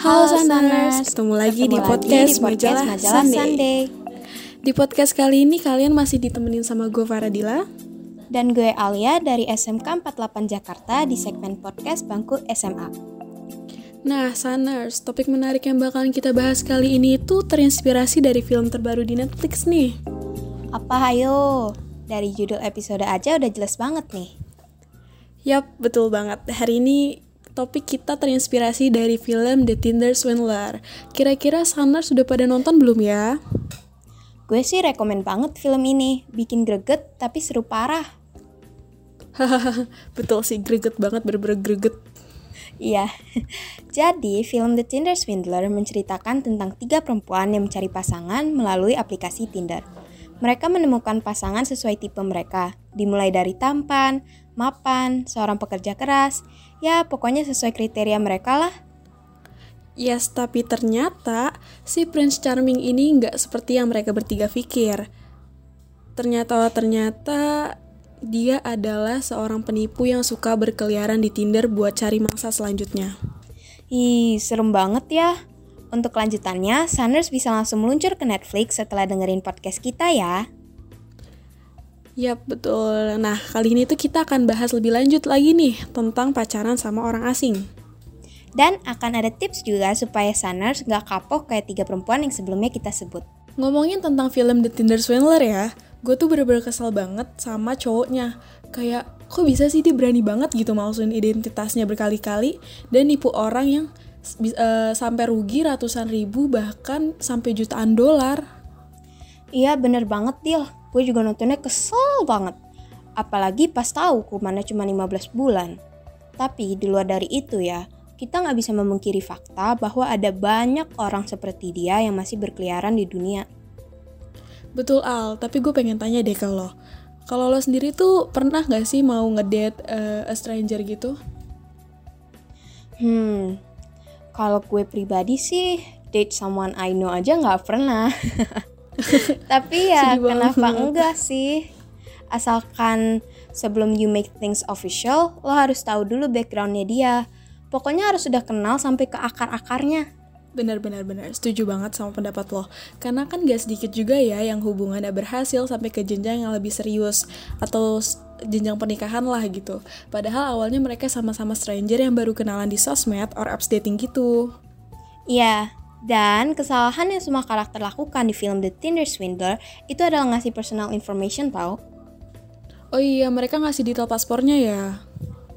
Halo Saners, ketemu lagi Ketemu di lagi podcast di podcast Majalah, Majalah Sunday. Sunday. Di podcast kali ini kalian masih ditemenin sama gue Faradila. Dan gue Alia dari SMK 48 Jakarta di segmen podcast Bangku SMA. Nah, Saners, topik menarik yang bakalan kita bahas kali ini itu terinspirasi dari film terbaru di Netflix nih. Apa ayo? Dari judul episode aja udah jelas banget nih. Yap, betul banget. Hari ini topik kita terinspirasi dari film The Tinder Swindler. Kira-kira Saners sudah pada nonton belum ya? Gue sih rekomen banget film ini. Bikin greget tapi seru parah. Hahaha, betul sih, greget banget, bener-bener greget. Iya. Jadi, film The Tinder Swindler menceritakan tentang tiga perempuan yang mencari pasangan melalui aplikasi Tinder. Mereka menemukan pasangan sesuai tipe mereka, dimulai dari tampan, mapan, seorang pekerja keras, ya pokoknya sesuai kriteria mereka lah. Yes, tapi ternyata si Prince Charming ini nggak seperti yang mereka bertiga pikir. Ternyata ternyata dia adalah seorang penipu yang suka berkeliaran di Tinder buat cari mangsa selanjutnya. Ih, serem banget ya. Untuk kelanjutannya, Sanders bisa langsung meluncur ke Netflix setelah dengerin podcast kita ya. Yap, betul. Nah, kali ini tuh kita akan bahas lebih lanjut lagi nih tentang pacaran sama orang asing. Dan akan ada tips juga supaya Sanders gak kapok kayak tiga perempuan yang sebelumnya kita sebut. Ngomongin tentang film The Tinder Swindler ya, gue tuh bener-bener kesel banget sama cowoknya. Kayak, kok bisa sih dia berani banget gitu malsuin identitasnya berkali-kali dan nipu orang yang uh, sampai rugi ratusan ribu bahkan sampai jutaan dolar. Iya bener banget Dil, gue juga nontonnya kesel banget. Apalagi pas tahu hukumannya cuma 15 bulan. Tapi di luar dari itu ya, kita nggak bisa memungkiri fakta bahwa ada banyak orang seperti dia yang masih berkeliaran di dunia. Betul Al, tapi gue pengen tanya deh ke lo. Kalau lo sendiri tuh pernah gak sih mau ngedate uh, a stranger gitu? Hmm, kalau gue pribadi sih date someone I know aja nggak pernah. Tapi ya kenapa enggak sih? Asalkan sebelum you make things official, lo harus tahu dulu backgroundnya dia. Pokoknya harus sudah kenal sampai ke akar-akarnya. Benar-benar benar, setuju banget sama pendapat lo. Karena kan gak sedikit juga ya yang hubungannya berhasil sampai ke jenjang yang lebih serius atau jenjang pernikahan lah gitu. Padahal awalnya mereka sama-sama stranger yang baru kenalan di sosmed or apps dating gitu. Iya, dan kesalahan yang semua karakter lakukan di film The Tinder Swindler itu adalah ngasih personal information tau. Oh iya, mereka ngasih detail paspornya ya.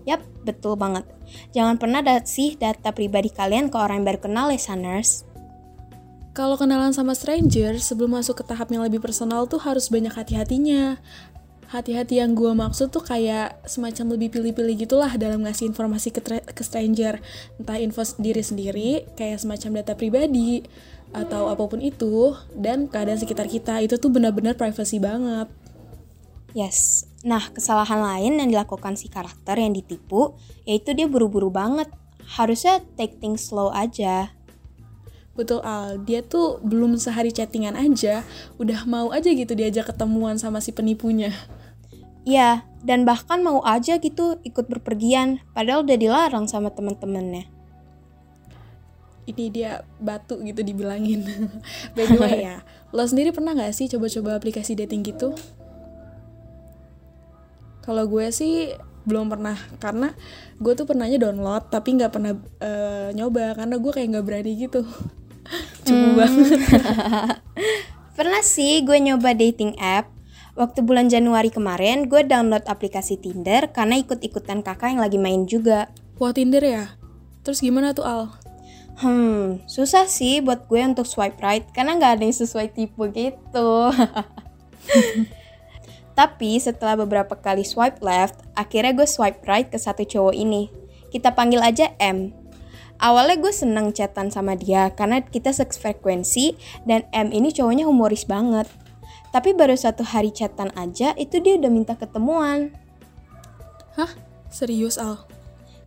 Yap, betul banget. Jangan pernah kasih data pribadi kalian ke orang yang baru kenal ya, Sanners. Kalau kenalan sama stranger, sebelum masuk ke tahap yang lebih personal tuh harus banyak hati-hatinya. Hati-hati yang gue maksud tuh kayak semacam lebih pilih-pilih gitulah dalam ngasih informasi ke, ke stranger. Entah info diri sendiri, kayak semacam data pribadi, atau apa pun itu, dan keadaan sekitar kita, itu tuh benar-benar privacy banget. Yes. Nah, kesalahan lain yang dilakukan si karakter yang ditipu, yaitu dia buru-buru banget. Harusnya take things slow aja. Betul Al, dia tuh belum sehari chattingan aja, udah mau aja gitu diajak ketemuan sama si penipunya. Iya, dan bahkan mau aja gitu ikut berpergian, padahal udah dilarang sama temen-temennya. ini dia batu gitu dibilangin. By the way ya, lo sendiri pernah nggak sih coba-coba aplikasi dating gitu? Kalau gue sih belum pernah karena gue tuh pernahnya download tapi nggak pernah eh, nyoba karena gue kayak nggak berani gitu. Cukup banget. Pernah sih gue nyoba dating app. Waktu bulan Januari kemarin, gue download aplikasi Tinder karena ikut-ikutan kakak yang lagi main juga. Wah Tinder ya? Terus gimana tuh Al? Hmm, susah sih buat gue untuk swipe right karena nggak ada yang sesuai tipe gitu. Tapi setelah beberapa kali swipe left, akhirnya gue swipe right ke satu cowok ini. Kita panggil aja M. Awalnya gue seneng chatan sama dia karena kita sefrekuensi dan M ini cowoknya humoris banget. Tapi baru satu hari chatan aja itu dia udah minta ketemuan. Hah? Serius Al?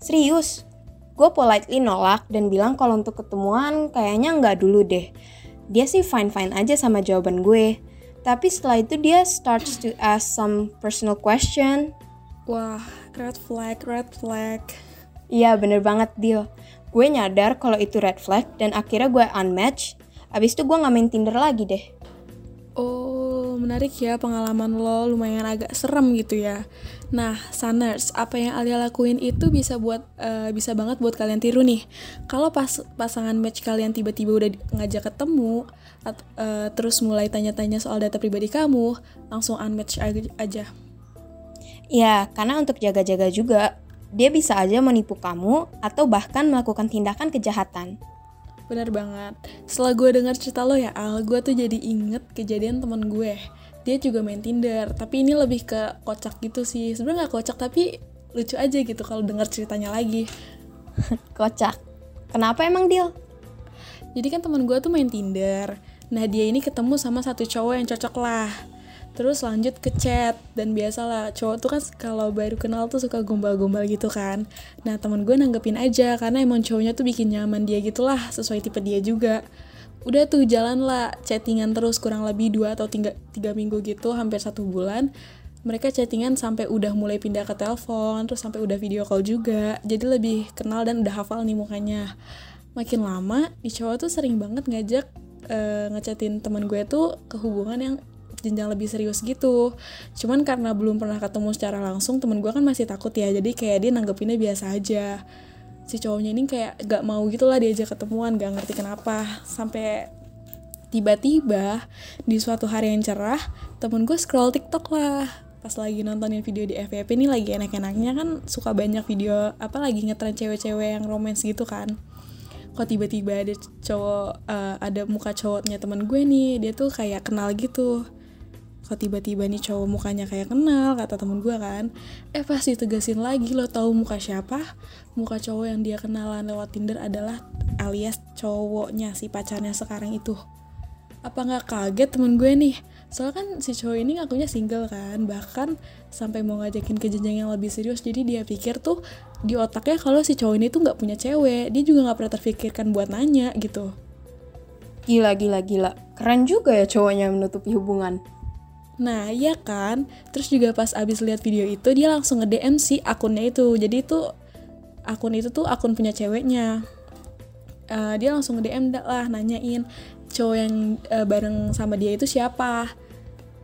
Serius, gue politely nolak dan bilang kalau untuk ketemuan kayaknya nggak dulu deh. Dia sih fine-fine aja sama jawaban gue. Tapi setelah itu dia starts to ask some personal question. Wah, red flag, red flag. Iya bener banget Dil. Gue nyadar kalau itu red flag dan akhirnya gue unmatch. Abis itu gue gak main Tinder lagi deh. Oh, menarik ya pengalaman lo lumayan agak serem gitu ya. Nah, Sunners, apa yang Alia lakuin itu bisa buat uh, bisa banget buat kalian tiru nih. Kalau pas pasangan match kalian tiba-tiba udah ngajak ketemu, at, uh, terus mulai tanya-tanya soal data pribadi kamu, langsung unmatch aja. Ya, karena untuk jaga-jaga juga, dia bisa aja menipu kamu atau bahkan melakukan tindakan kejahatan. Bener banget. Setelah gue dengar cerita lo ya Al, gue tuh jadi inget kejadian teman gue. Dia juga main Tinder, tapi ini lebih ke kocak gitu sih. Sebenarnya nggak kocak tapi lucu aja gitu kalau dengar ceritanya lagi. kocak. Kenapa emang deal? Jadi kan teman gue tuh main Tinder. Nah dia ini ketemu sama satu cowok yang cocok lah terus lanjut ke chat dan biasalah cowok tuh kan kalau baru kenal tuh suka gombal-gombal gitu kan. Nah teman gue nanggepin aja karena emang cowoknya tuh bikin nyaman dia gitulah sesuai tipe dia juga. Udah tuh jalan lah chattingan terus kurang lebih dua atau tiga, tiga minggu gitu hampir satu bulan mereka chattingan sampai udah mulai pindah ke telepon terus sampai udah video call juga. Jadi lebih kenal dan udah hafal nih mukanya. Makin lama di cowok tuh sering banget ngajak uh, ngechatin teman gue tuh ke hubungan yang jenjang lebih serius gitu. Cuman karena belum pernah ketemu secara langsung temen gue kan masih takut ya. Jadi kayak dia nanggepinnya biasa aja. Si cowoknya ini kayak gak mau gitu lah diajak ketemuan gak ngerti kenapa. Sampai tiba-tiba di suatu hari yang cerah temen gue scroll tiktok lah. Pas lagi nontonin video di FVP ini lagi enak-enaknya kan suka banyak video apa lagi ngetren cewek-cewek yang romance gitu kan. Kok tiba-tiba ada cowok uh, ada muka cowoknya temen gue nih dia tuh kayak kenal gitu kok tiba-tiba nih cowok mukanya kayak kenal kata temen gue kan. Eh pas ditegasin lagi lo tahu muka siapa? Muka cowok yang dia kenalan lewat Tinder adalah alias cowoknya si pacarnya sekarang itu. Apa nggak kaget temen gue nih? Soalnya kan si cowok ini ngakunya single kan bahkan sampai mau ngajakin ke jenjang yang lebih serius. Jadi dia pikir tuh di otaknya kalau si cowok ini tuh nggak punya cewek. Dia juga nggak pernah terfikirkan buat nanya gitu. Gila gila gila. Keren juga ya cowoknya menutupi hubungan Nah, iya kan? Terus juga pas abis lihat video itu dia langsung nge-DM si akunnya itu. Jadi itu akun itu tuh akun punya ceweknya. Uh, dia langsung nge-DM lah nanyain cowok yang uh, bareng sama dia itu siapa.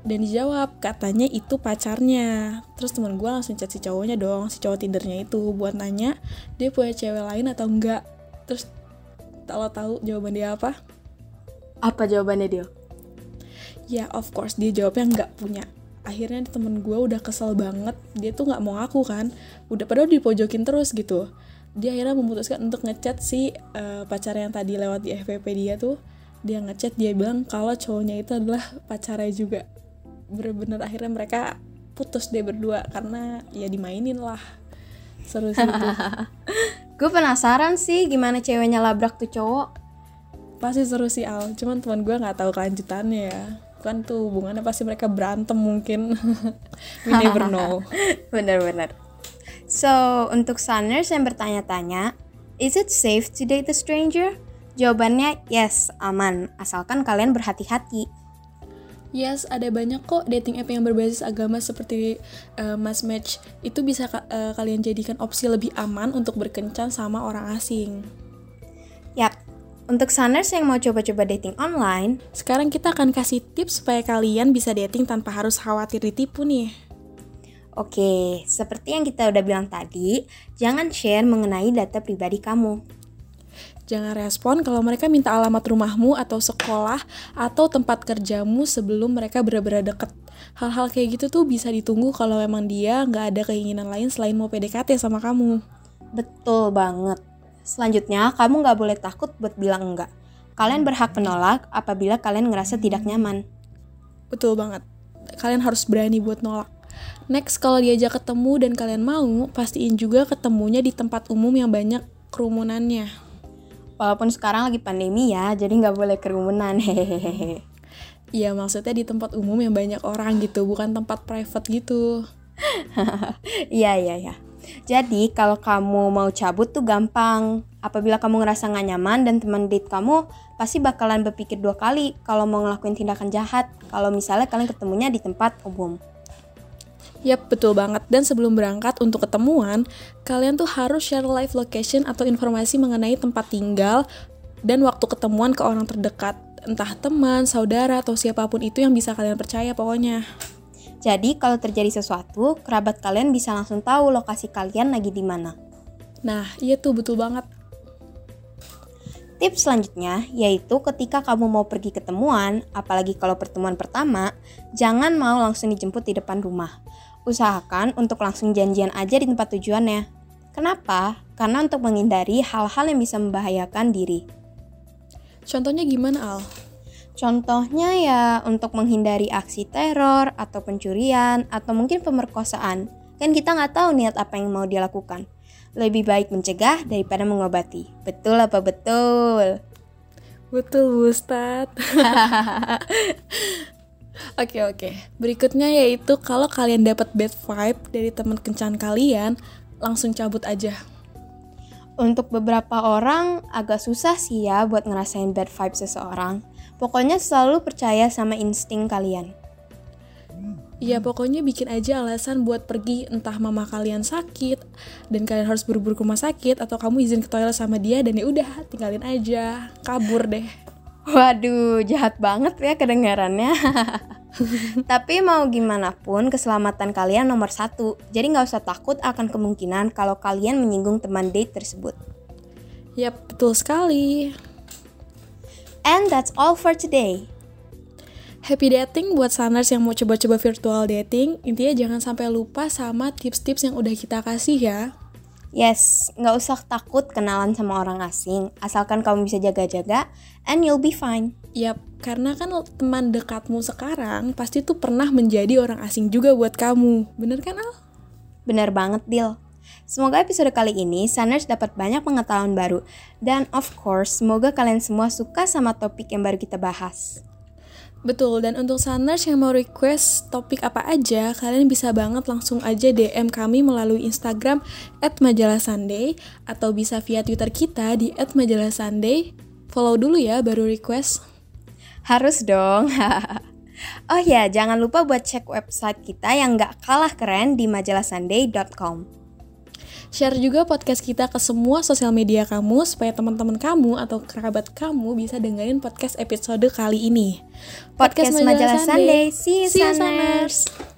Dan dijawab katanya itu pacarnya. Terus teman gue langsung chat si cowoknya dong, si cowok Tindernya itu buat nanya dia punya cewek lain atau enggak. Terus kalau tahu jawaban dia apa? Apa jawabannya dia? Ya of course dia jawabnya nggak punya. Akhirnya temen gue udah kesel banget. Dia tuh nggak mau ngaku kan. Udah padahal dipojokin terus gitu. Dia akhirnya memutuskan untuk ngechat si uh, pacar yang tadi lewat di FVP dia tuh. Dia ngechat dia bilang kalau cowoknya itu adalah pacarnya juga. Bener-bener akhirnya mereka putus deh berdua karena ya dimainin lah. Seru sih itu. Gue penasaran sih gimana ceweknya labrak tuh cowok. Pasti seru sih Al. Cuman teman gue nggak tahu kelanjutannya ya kan tuh hubungannya pasti mereka berantem mungkin. We never know. Bener-bener so untuk Sunners yang bertanya-tanya is it safe to date a stranger? Jawabannya yes aman. Asalkan kalian berhati-hati. Yes, ada banyak kok dating app yang berbasis agama seperti uh, Mas Match. Itu bisa uh, kalian jadikan opsi lebih aman untuk berkencan sama orang asing. Yap, untuk Sunners yang mau coba-coba dating online, sekarang kita akan kasih tips supaya kalian bisa dating tanpa harus khawatir ditipu nih. Oke, seperti yang kita udah bilang tadi, jangan share mengenai data pribadi kamu. Jangan respon kalau mereka minta alamat rumahmu atau sekolah atau tempat kerjamu sebelum mereka benar-benar deket. Hal-hal kayak gitu tuh bisa ditunggu kalau memang dia nggak ada keinginan lain selain mau PDKT sama kamu. Betul banget. Selanjutnya, kamu nggak boleh takut buat bilang enggak. Kalian berhak menolak apabila kalian ngerasa tidak nyaman. Betul banget. Kalian harus berani buat nolak. Next, kalau diajak ketemu dan kalian mau, pastiin juga ketemunya di tempat umum yang banyak kerumunannya. Walaupun sekarang lagi pandemi ya, jadi nggak boleh kerumunan. Hehehe. Iya, maksudnya di tempat umum yang banyak orang gitu, bukan tempat private gitu. Iya, iya, iya. Jadi kalau kamu mau cabut tuh gampang. Apabila kamu ngerasa gak nyaman dan teman date kamu pasti bakalan berpikir dua kali kalau mau ngelakuin tindakan jahat. Kalau misalnya kalian ketemunya di tempat umum. Yap, betul banget. Dan sebelum berangkat untuk ketemuan, kalian tuh harus share live location atau informasi mengenai tempat tinggal dan waktu ketemuan ke orang terdekat. Entah teman, saudara, atau siapa pun itu yang bisa kalian percaya pokoknya. Jadi kalau terjadi sesuatu, kerabat kalian bisa langsung tahu lokasi kalian lagi di mana. Nah, iya tuh betul banget. Tips selanjutnya yaitu ketika kamu mau pergi ketemuan, apalagi kalau pertemuan pertama, jangan mau langsung dijemput di depan rumah. Usahakan untuk langsung janjian aja di tempat tujuannya. Kenapa? Karena untuk menghindari hal-hal yang bisa membahayakan diri. Contohnya gimana, Al? Contohnya ya untuk menghindari aksi teror atau pencurian atau mungkin pemerkosaan. Kan kita nggak tahu niat apa yang mau dia lakukan. Lebih baik mencegah daripada mengobati. Betul apa betul? Betul, Ustad. Oke oke. Berikutnya yaitu kalau kalian dapat bad vibe dari teman kencan kalian, langsung cabut aja. Untuk beberapa orang agak susah sih ya buat ngerasain bad vibe seseorang. Pokoknya selalu percaya sama insting kalian. Ya pokoknya bikin aja alasan buat pergi entah mama kalian sakit dan kalian harus buru-buru ke rumah sakit atau kamu izin ke toilet sama dia dan ya udah tinggalin aja kabur deh. Waduh, jahat banget ya kedengarannya. Tapi mau gimana pun keselamatan kalian nomor satu. Jadi nggak usah takut akan kemungkinan kalau kalian menyinggung teman date tersebut. Yap, betul sekali. And that's all for today. Happy dating buat saners yang mau coba-coba virtual dating. Intinya jangan sampai lupa sama tips-tips yang udah kita kasih ya. Yes, nggak usah takut kenalan sama orang asing, asalkan kamu bisa jaga-jaga, and you'll be fine. Yap, karena kan teman dekatmu sekarang pasti tuh pernah menjadi orang asing juga buat kamu. Bener kan, Al? Bener banget, Dil. Semoga episode kali ini Saners dapat banyak pengetahuan baru. Dan of course, semoga kalian semua suka sama topik yang baru kita bahas. Betul, dan untuk Saners yang mau request topik apa aja, kalian bisa banget langsung aja DM kami melalui Instagram at majalah Sunday atau bisa via Twitter kita di at majalah Sunday. Follow dulu ya baru request. Harus dong. oh ya, jangan lupa buat cek website kita yang gak kalah keren di majalahsunday.com. Share juga podcast kita ke semua sosial media kamu supaya teman-teman kamu atau kerabat kamu bisa dengerin podcast episode kali ini. Podcast, podcast Majalah Sunday. Sunday. See you, See you Sunners.